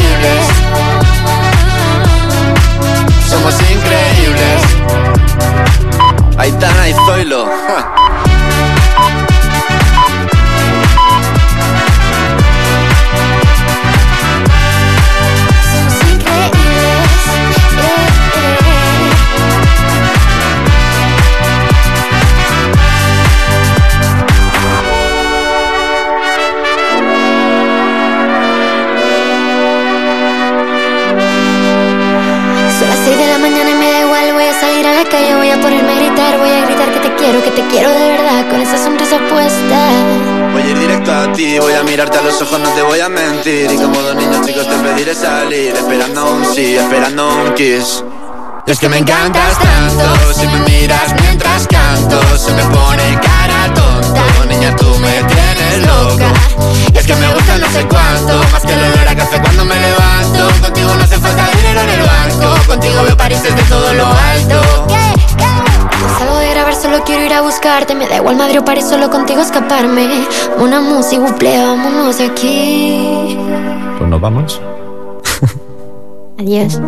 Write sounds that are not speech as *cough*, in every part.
increíbles. Somos increíbles. Ahí Aitana y Zoilo. Ja. *laughs* es que me encantas tanto, si me miras mientras canto, se me pone cara tonta. Niña, tú me tienes loca. Y es que me gusta no sé cuánto, más que el olor a café cuando me levanto. Contigo no hace falta dinero en el banco, contigo veo París desde todo lo alto solo quiero ir a buscarte. Me da igual madre o paré solo contigo escaparme. Una música, buple, vámonos de aquí. Pues nos vamos. Adiós.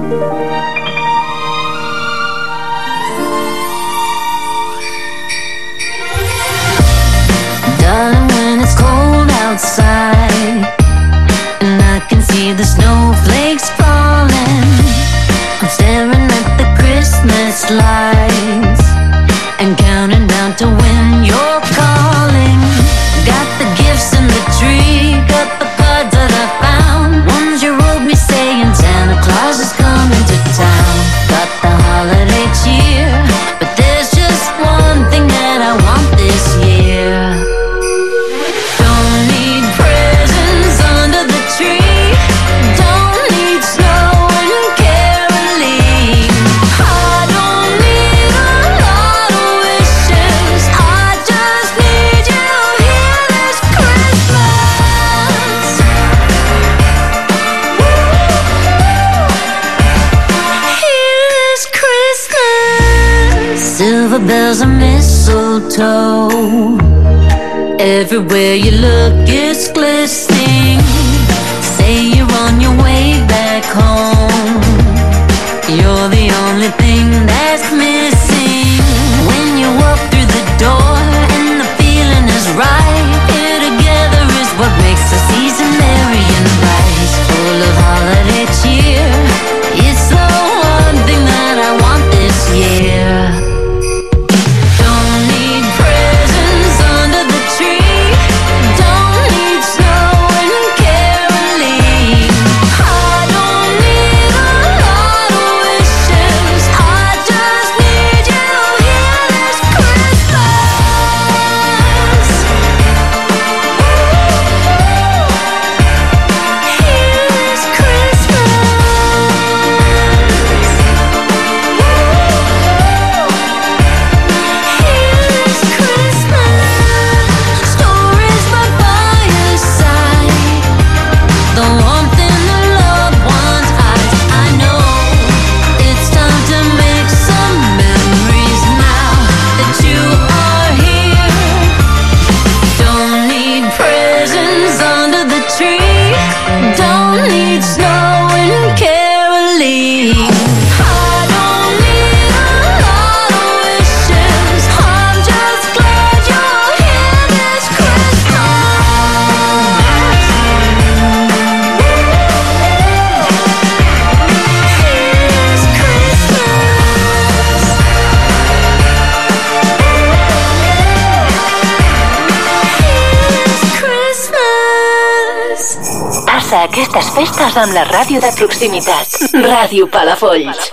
Festes amb la ràdio de proximitat. Ràdio Palafolls.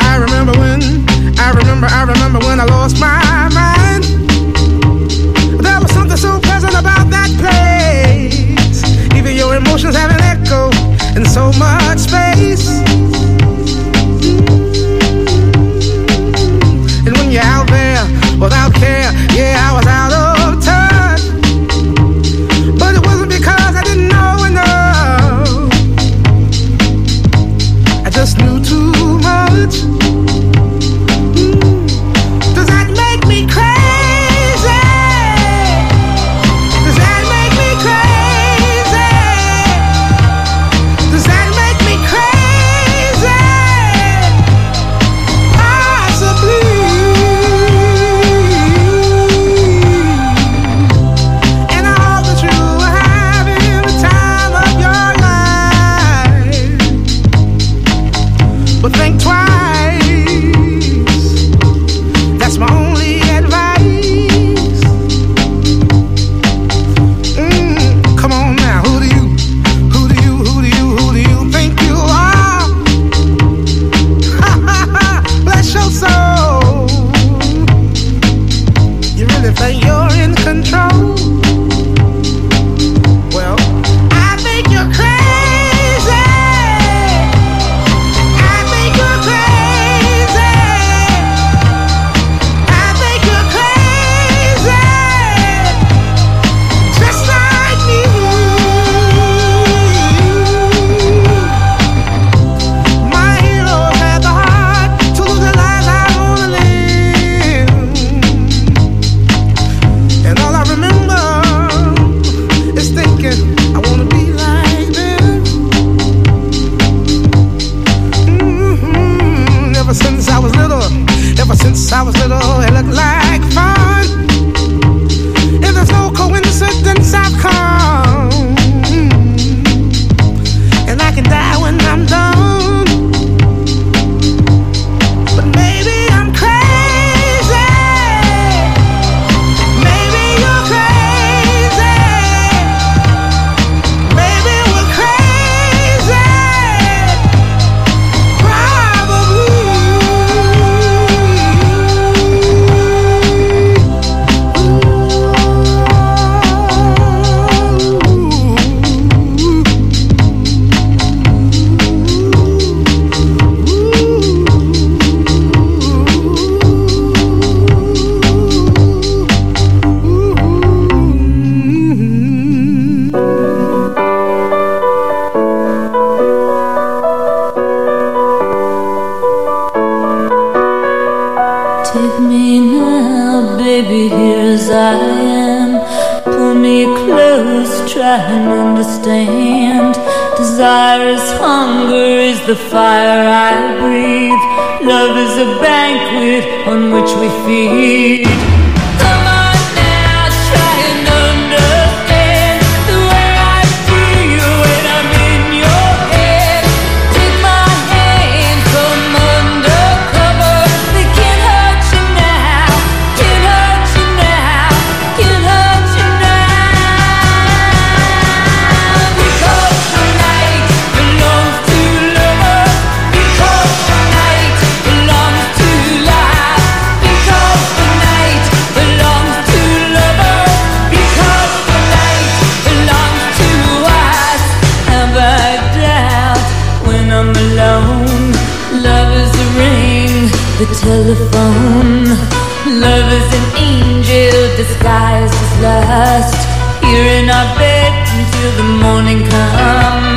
I remember when, I remember, I remember when I lost my mind. There was something so pleasant about that place. Even your emotions have an echo in so much space. that you're in control. The fire I breathe. Love is a banquet on which we feed. Telephone. Love is an angel disguised as lust. Here in our bed until the morning comes.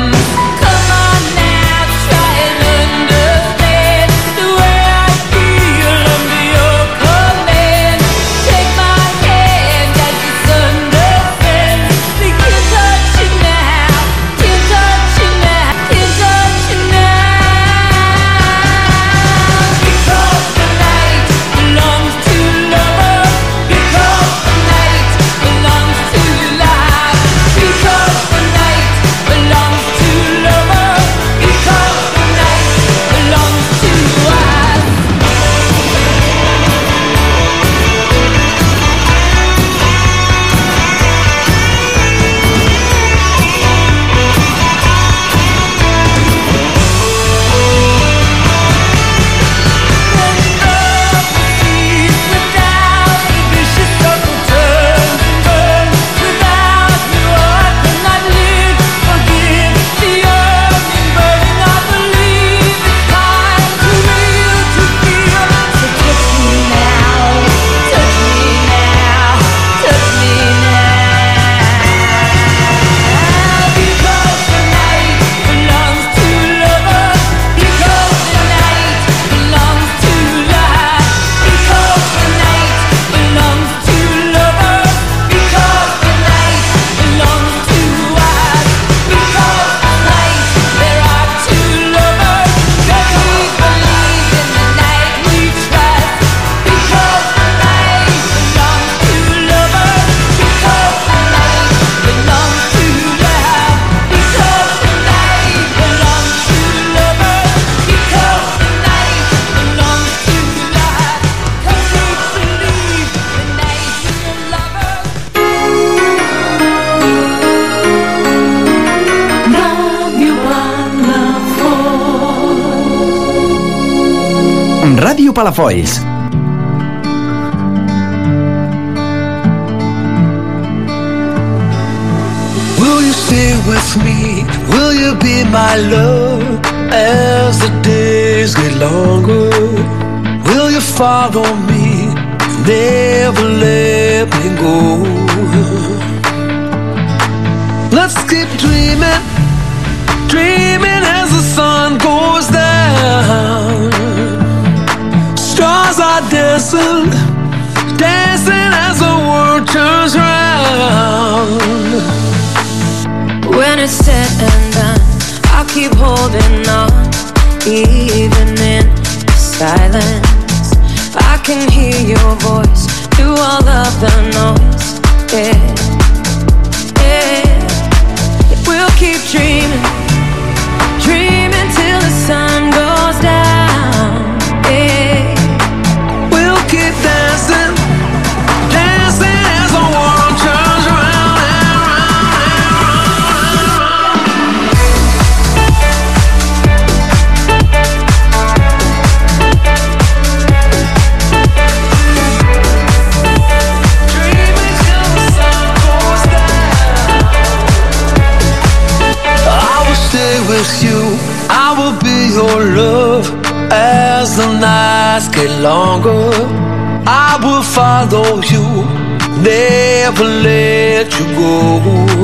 Palafolls. Will you stay with me? Will you be my love as the days get longer? Will you follow me? Never let me go. Dancing, dancing as the world turns round. When it's said and done, I'll keep holding on, even in silence. I can hear your voice through all of the noise. Yeah, yeah. We'll keep get longer. I will follow you, never let you go.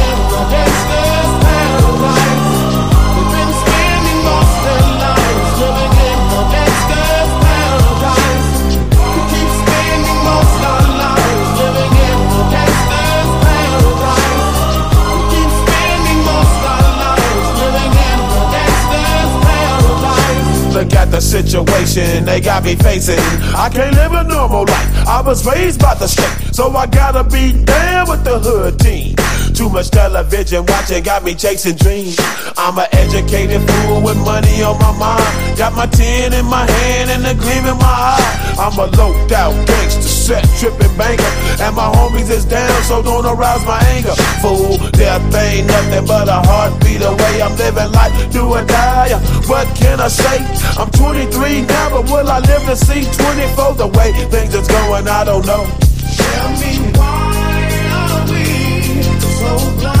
situation they got me facing. I can't live a normal life. I was raised by the state, so I gotta be down with the hood team. Too much television watching got me chasing dreams. I'm an educated fool with money on my mind. Got my tin in my hand and a gleam in my eye. I'm a low out gangster, set tripping banker. And my homies is down, so don't arouse my anger. Fool, death ain't nothing but a heartbeat away. I'm living life, do or die. What can I say? I'm 23 now, but will I live to see 24? The way things is going, I don't know. Tell me why o.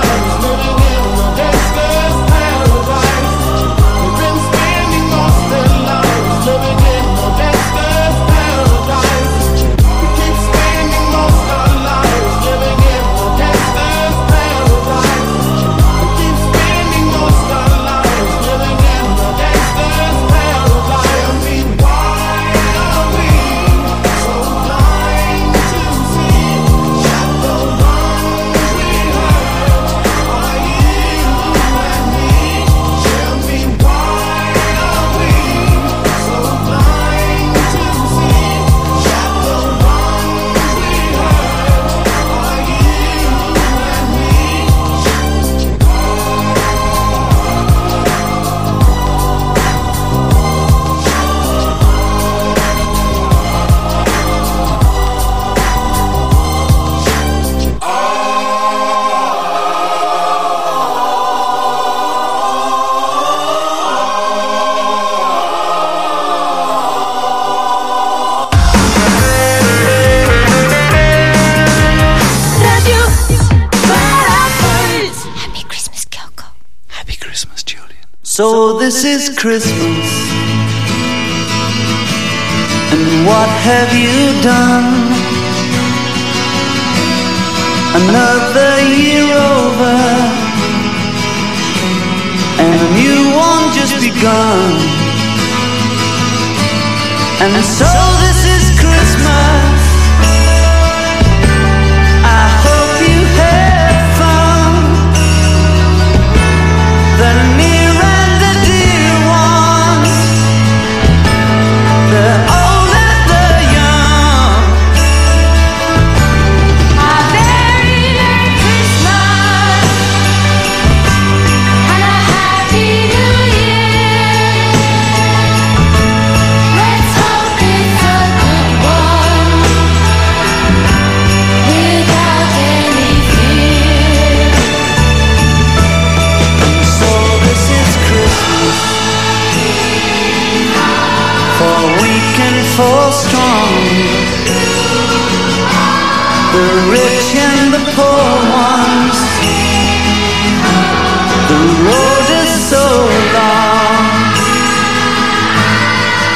This is Christmas. And what have you done? Another year over. And a new one just begun. And so this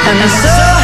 And so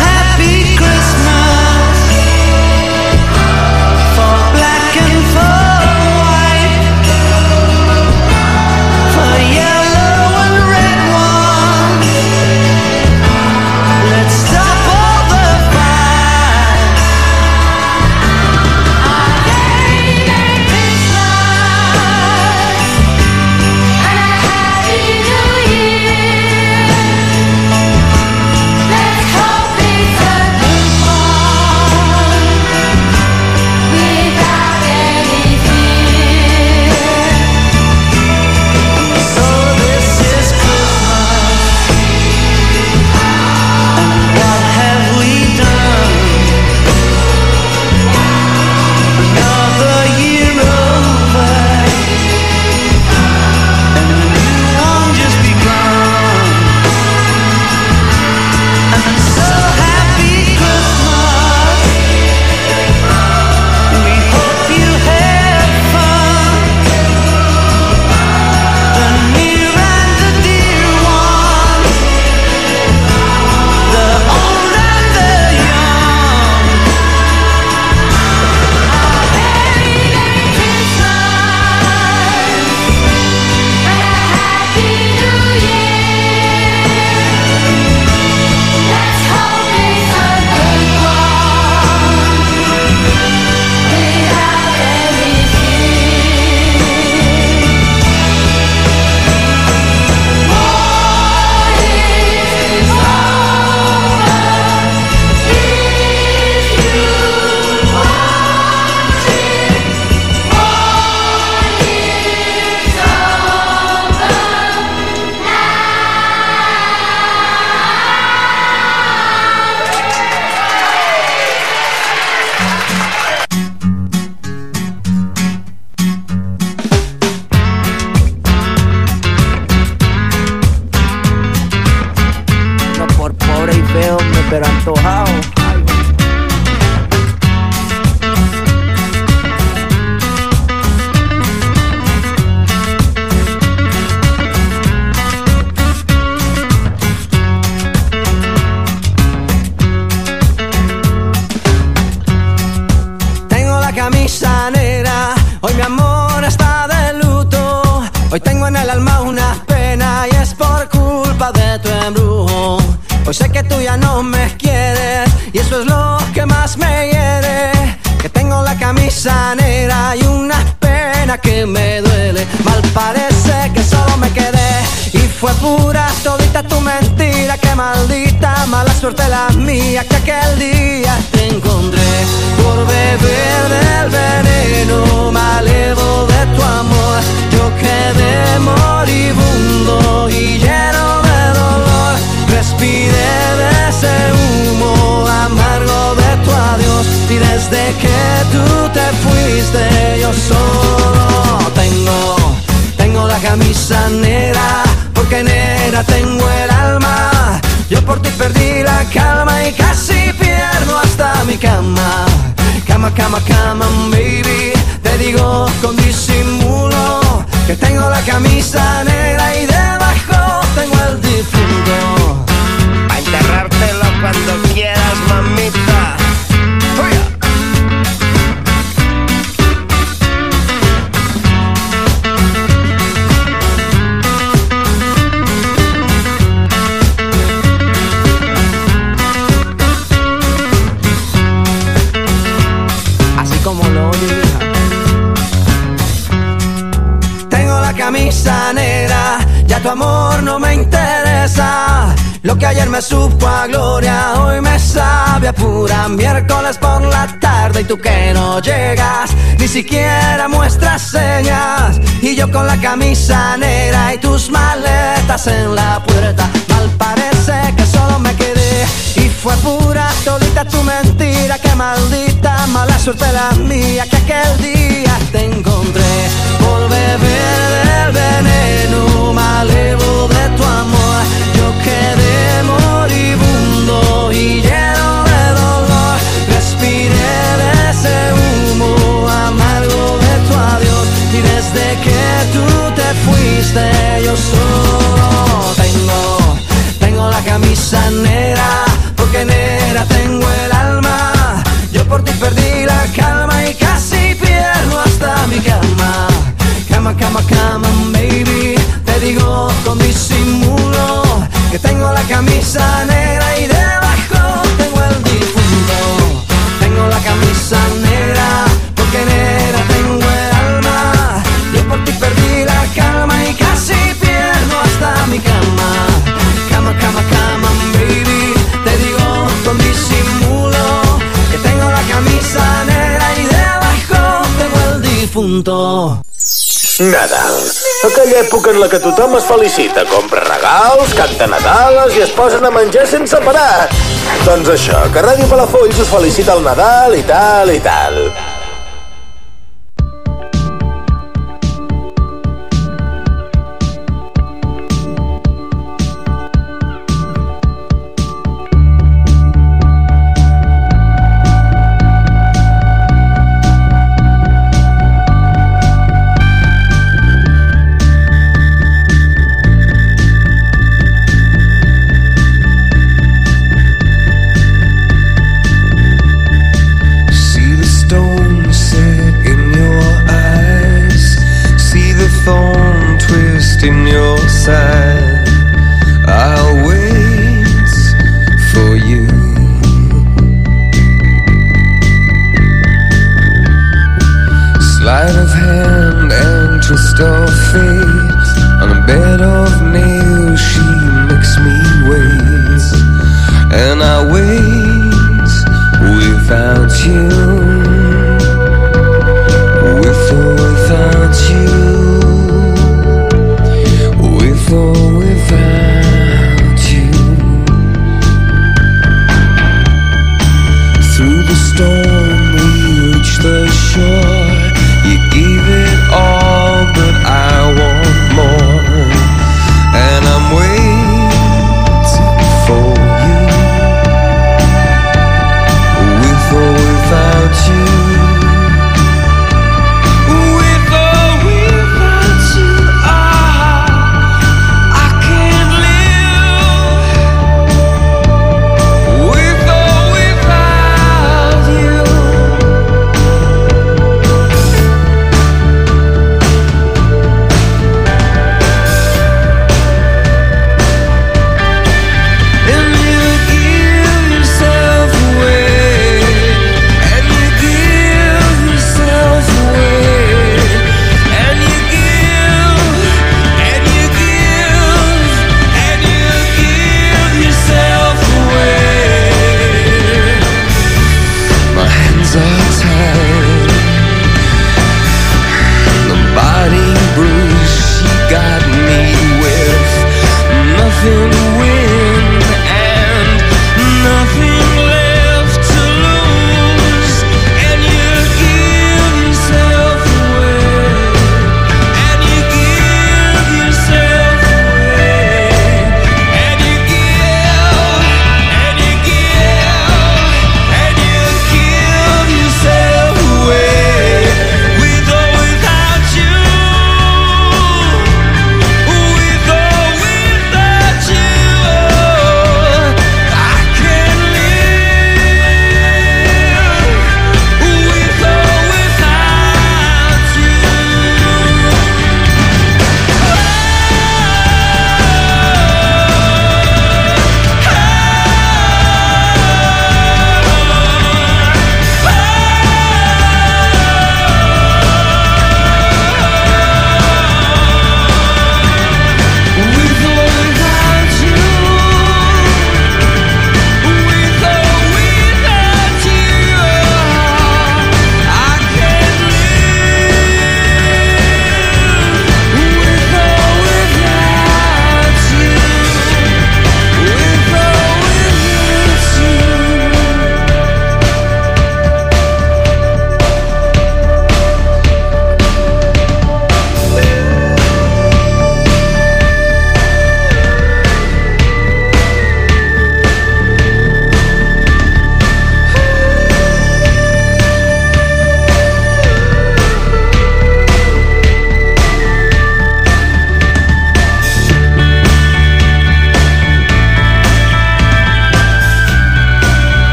Lo que ayer me supo a gloria, hoy me sabe a pura miércoles por la tarde. Y tú que no llegas, ni siquiera muestras señas. Y yo con la camisa negra y tus maletas en la puerta, mal parece que solo me quedé. Y fue pura solita tu mentira, que maldita mala suerte la mía, que aquel día te encontré. Por beber del veneno malevo y lleno de dolor. Respiré de ese humo amargo de tu adiós y desde que tú te fuiste yo solo tengo, tengo la camisa negra, porque negra tengo el alma. Yo por ti perdí la calma y casi pierdo hasta mi cama. Cama, cama, cama, baby, te digo con disimulo camisa negra y debajo tengo el difunto. Tengo la camisa negra porque negra tengo el alma. Yo por ti perdí la calma y casi pierdo hasta mi cama. Cama, cama, cama, baby. Te digo con disimulo que tengo la camisa negra y debajo tengo el difunto. Nadal. Aquella època en la que tothom es felicita, compra regals, canta Nadales i es posen a menjar sense parar. Doncs això, que Ràdio Palafolls us felicita el Nadal i tal i tal.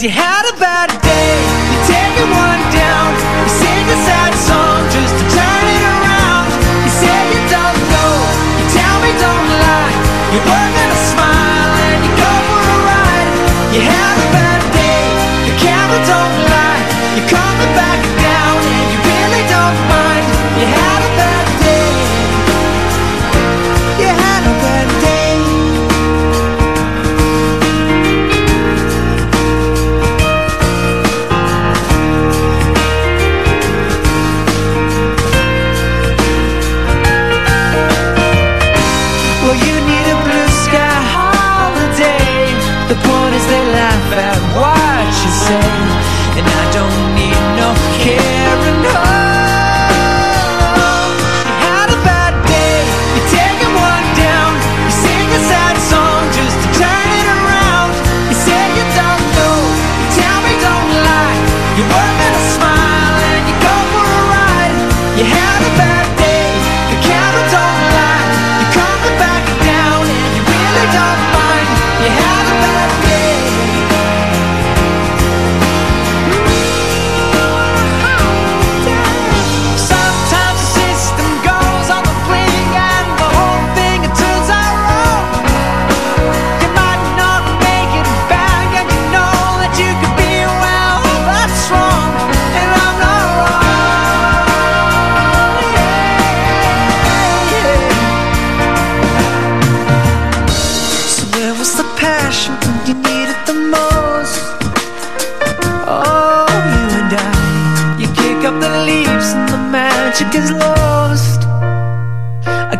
You had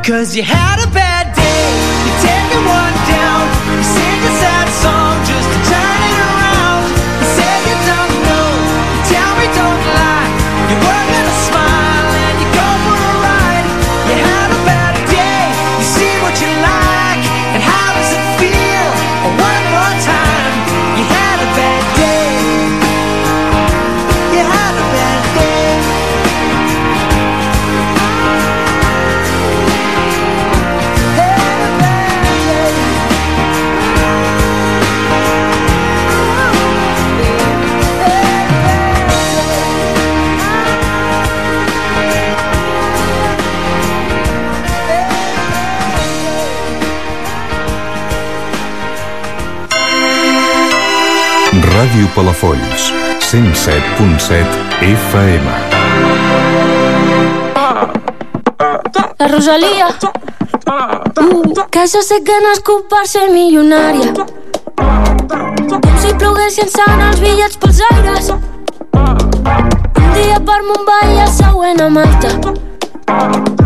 Cause you had a bad Ràdio Palafolls, 107.7 FM. La Rosalía. Uh, que jo sé que nascut per ser milionària. Com si ploguessin sant els bitllets pels aires. Un dia per Mumbai i el següent a Malta.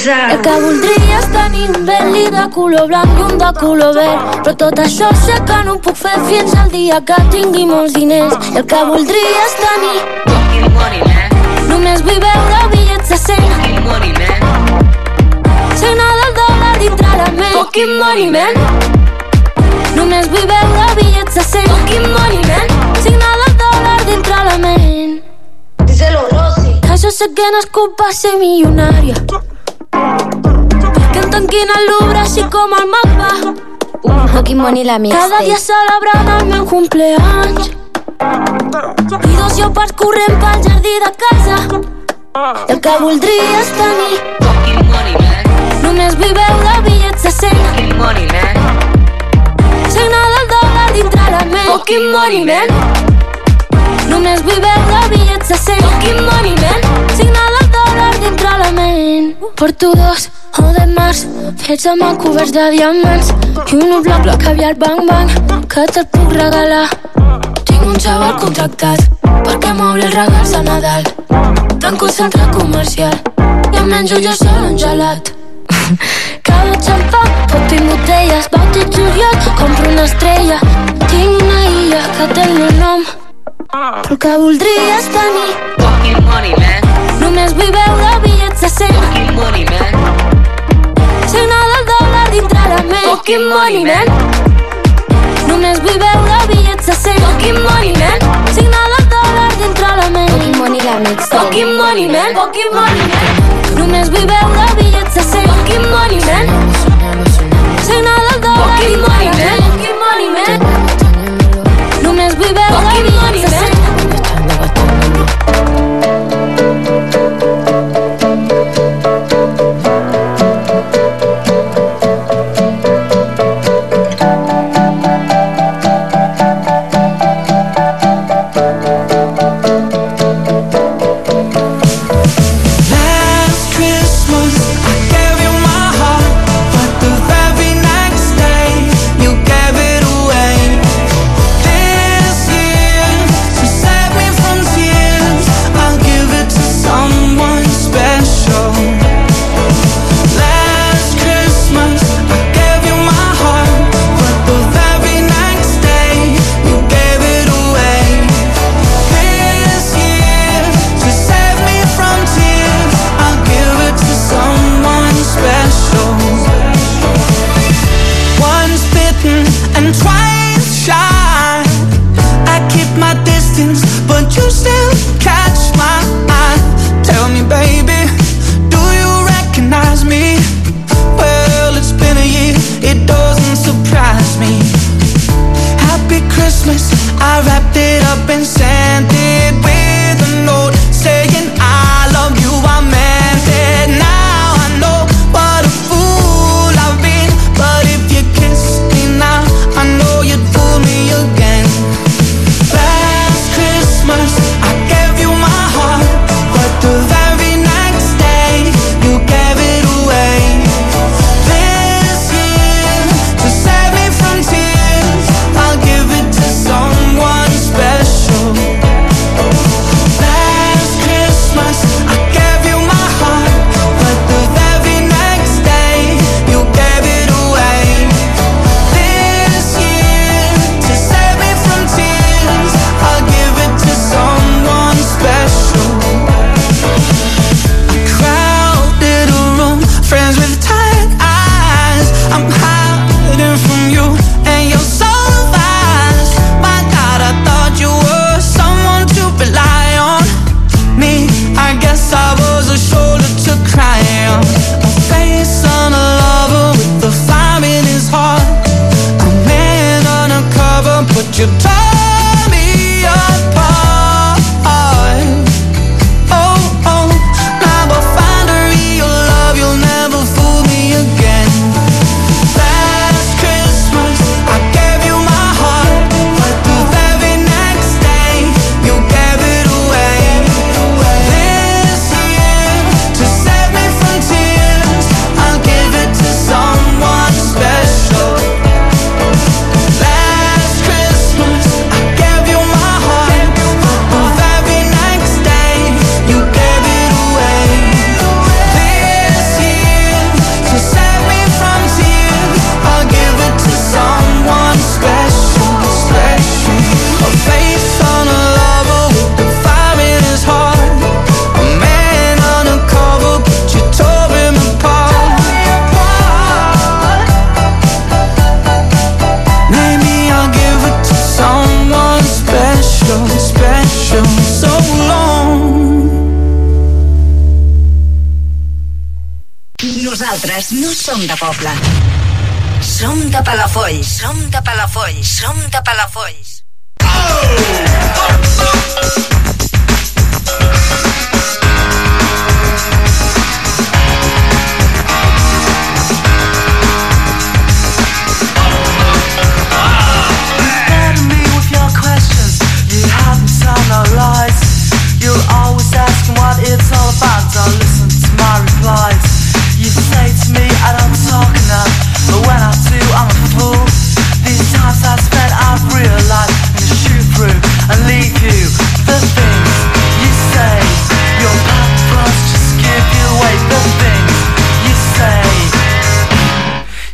El que voldria és tenir un Bentley de color blanc i un de color verd. Però tot això sé que no ho puc fer fins al dia que tingui molts diners. El que voldria és tenir Només vull veure bitllets de 100 Signar del dòlar dintre la ment. Fucking money, man. Només vull veure bitllets de 100 Fucking money, man. Signar del dòlar dintre la ment. Díselo, Rosy. Que jo sé que nascut per ser milionària Tanquin el Louvre així com el mapa. Un Pokémon i la mixta. Cada dia celebrant el meu cumpleaños. I dos jo percorrent pel jardí de casa. I el que voldria és tenir Pokémon i més. Només viveu de bitllets de cent. Pokémon i més. Signa del dòlar dintre la ment. Pokémon i més. Només viveu de bitllets de cent. Pokémon i més. Signa del dintre la ment. Porto dos o de març fets amb el coberts de diamants. I un bla bla que havia el bang bang que te'l puc regalar. Tinc un xaval contractat perquè m'obri els regals a Nadal. Tanco el centre comercial i em menjo jo sol un gelat. *laughs* Cada xampà pot tinc botelles, vaig al juliol, compro una estrella. Tinc una illa que té el meu nom. Però el que voldries tenir Fucking money, man només vull veure bitllets de 100. Fucking money, man. Sena el dòlar dintre la ment. Fucking money, man. Només vull veure bitllets de 100. Fucking money, man. Signa el dòlar dintre la ment. Fucking money, la ment. Fucking money, man. Fucking money, man. Només vull veure bitllets de 100. Fucking money, man. Signa el dòlar dintre la ment. Fucking money, man.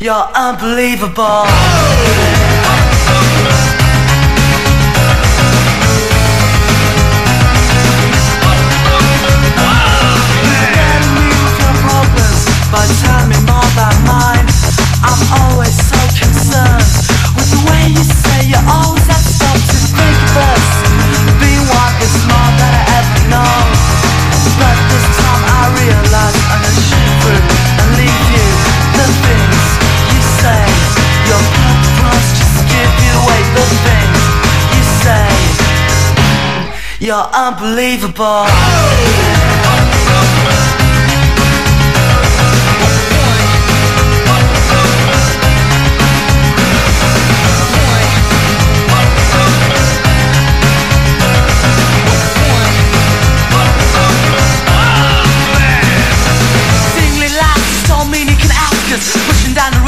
You're unbelievable. But ask us. Pushing down the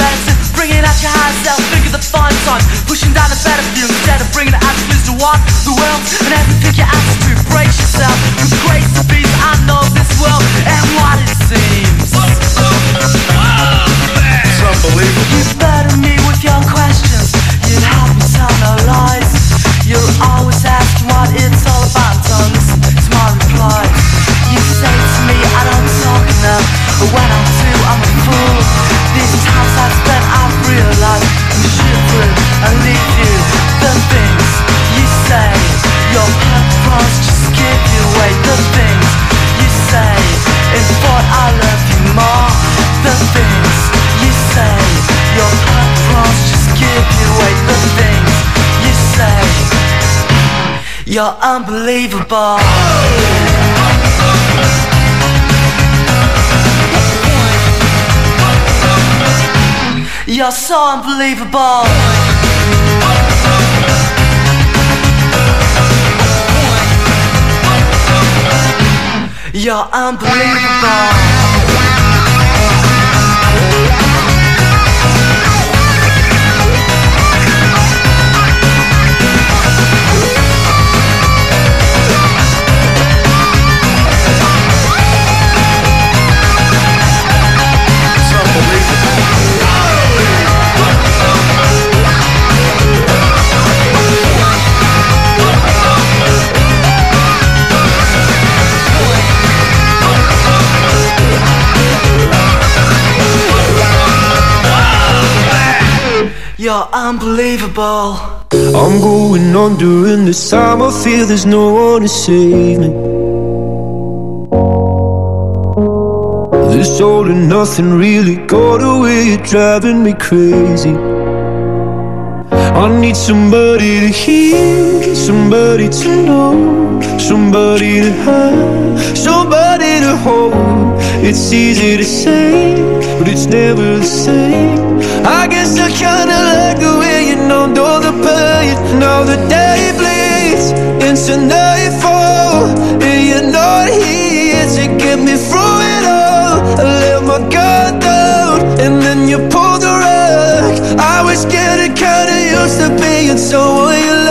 bringing out your. Think of the times, pushing down the better view instead of bringing the attributes to what the world and everything you ask to. Brace yourself, with grace to be. I know this world and what it seems. It's unbelievable. You better me with your questions. You'd have me tell no lies. You're always asking what it's all about. Don't listen my replies. You say to me I don't talk enough, but when I do, I'm a fool. These times I've spent, I've realized You're unbelievable. You're so unbelievable. You're unbelievable. You're unbelievable. I'm going on during this time. I feel there's no one to save me. This all and nothing really got away. You're driving me crazy. I need somebody to hear, somebody to know, somebody to have, somebody to hold. It's easy to say, but it's never the same. I guess I kinda like the way you know, know the pain. Now the day bleeds into nightfall, and you're not here to get me through it all. I let my guard down, and then you pulled the rug. I was getting kinda used to being someone you love.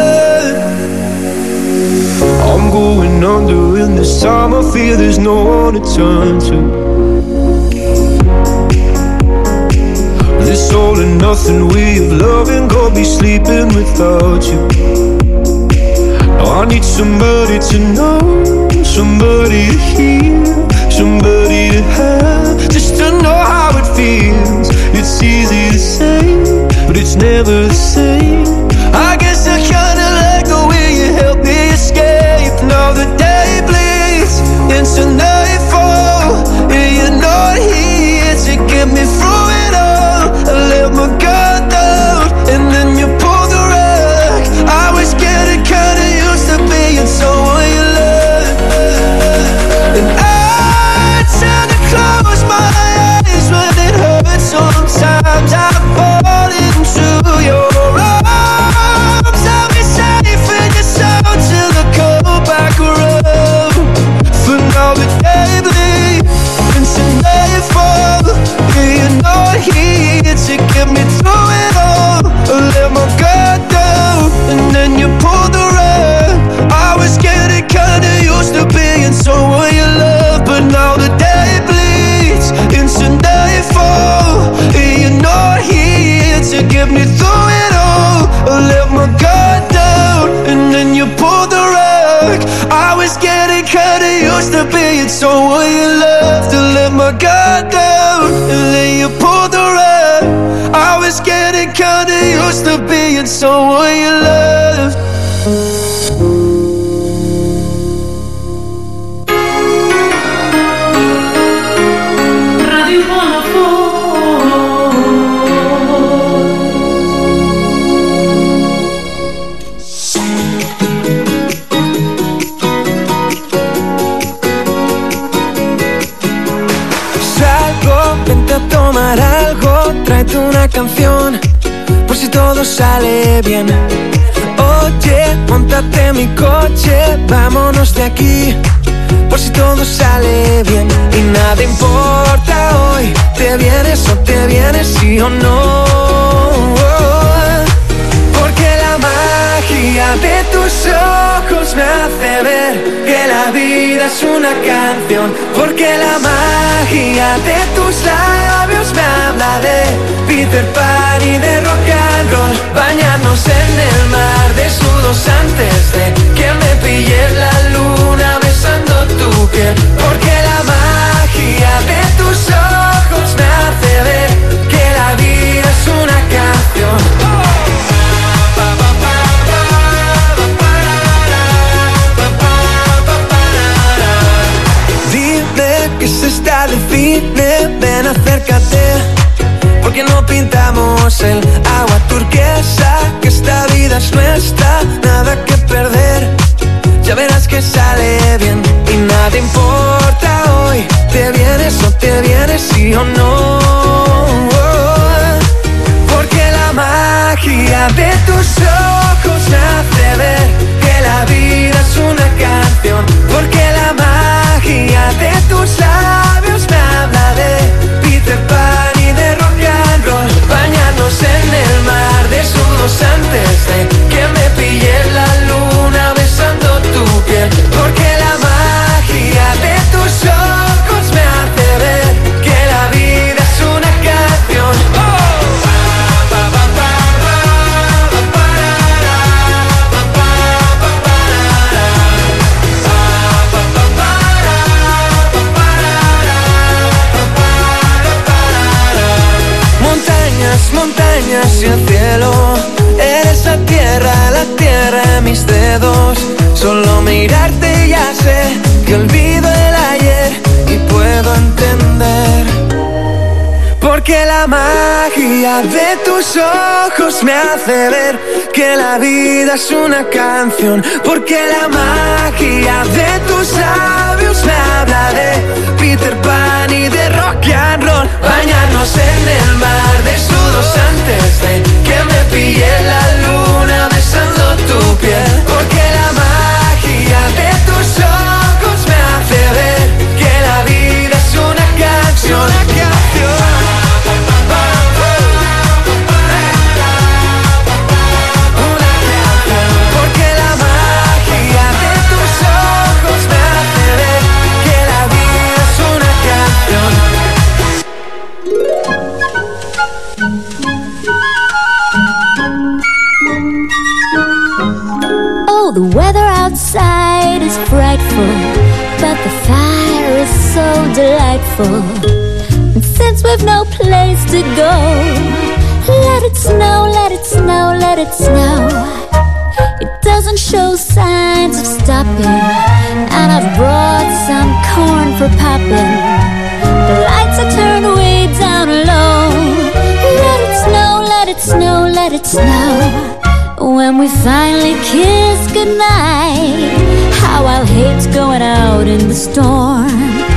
Going under in this time. I feel there's no one to turn to. This all and nothing way of loving, go be sleeping without you. Now I need somebody to know, somebody to hear, somebody to have, just to know how it feels. It's easy to say, but it's never the same. I The day bleeds into nightfall, and you're to get me through it all. I let my guard guard down and then you pulled the rug. I was getting kinda used to being someone you loved. Todo sale bien. Oye, montate mi coche, vámonos de aquí, por si todo sale bien. Y nada importa hoy, te vienes o te vienes, sí o no. Porque la magia de tus ojos me hace ver que la vida es una canción. Porque la magia de tus labios habla de Peter Pan y de rock and roll. Bañarnos en el mar desnudos antes de que me pille la luna besando tu piel. Porque la magia de tus ojos me hace ver que la vida es una canción. Dime que se está de acércate Porque no pintamos el agua turquesa Que esta vida es nuestra, nada que perder. Ya verás que sale bien y nada importa hoy. Te vienes o te vienes, sí o no antes de que me pille tus ojos me hace ver que la vida es una canción Porque la magia de tus labios me habla de Peter Pan y de rock and roll. Bañarnos en el mar desnudos antes de que me pille la delightful. And since we've no place to go, let it snow, let it snow, let it snow. It doesn't show signs of stopping, and I've brought some corn for popping. The lights are turned way down low. Let it snow, let it snow, let it snow. When we finally kiss goodnight, how I'll hate going out in the storm.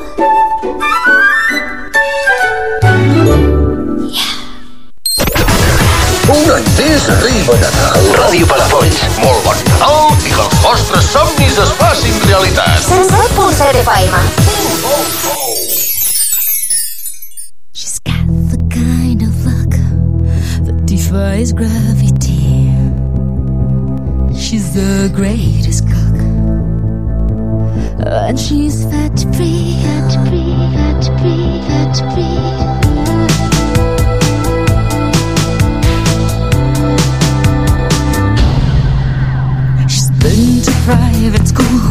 geganters arriben a Ràdio Palafolls. Molt bon Nadal i que els vostres somnis es facin realitat. 107.7 FM. Oh, oh, oh. She's got the kind of luck that defies gravity. She's the greatest cook. And she's fat free, fat free, fat free, fat free. private school.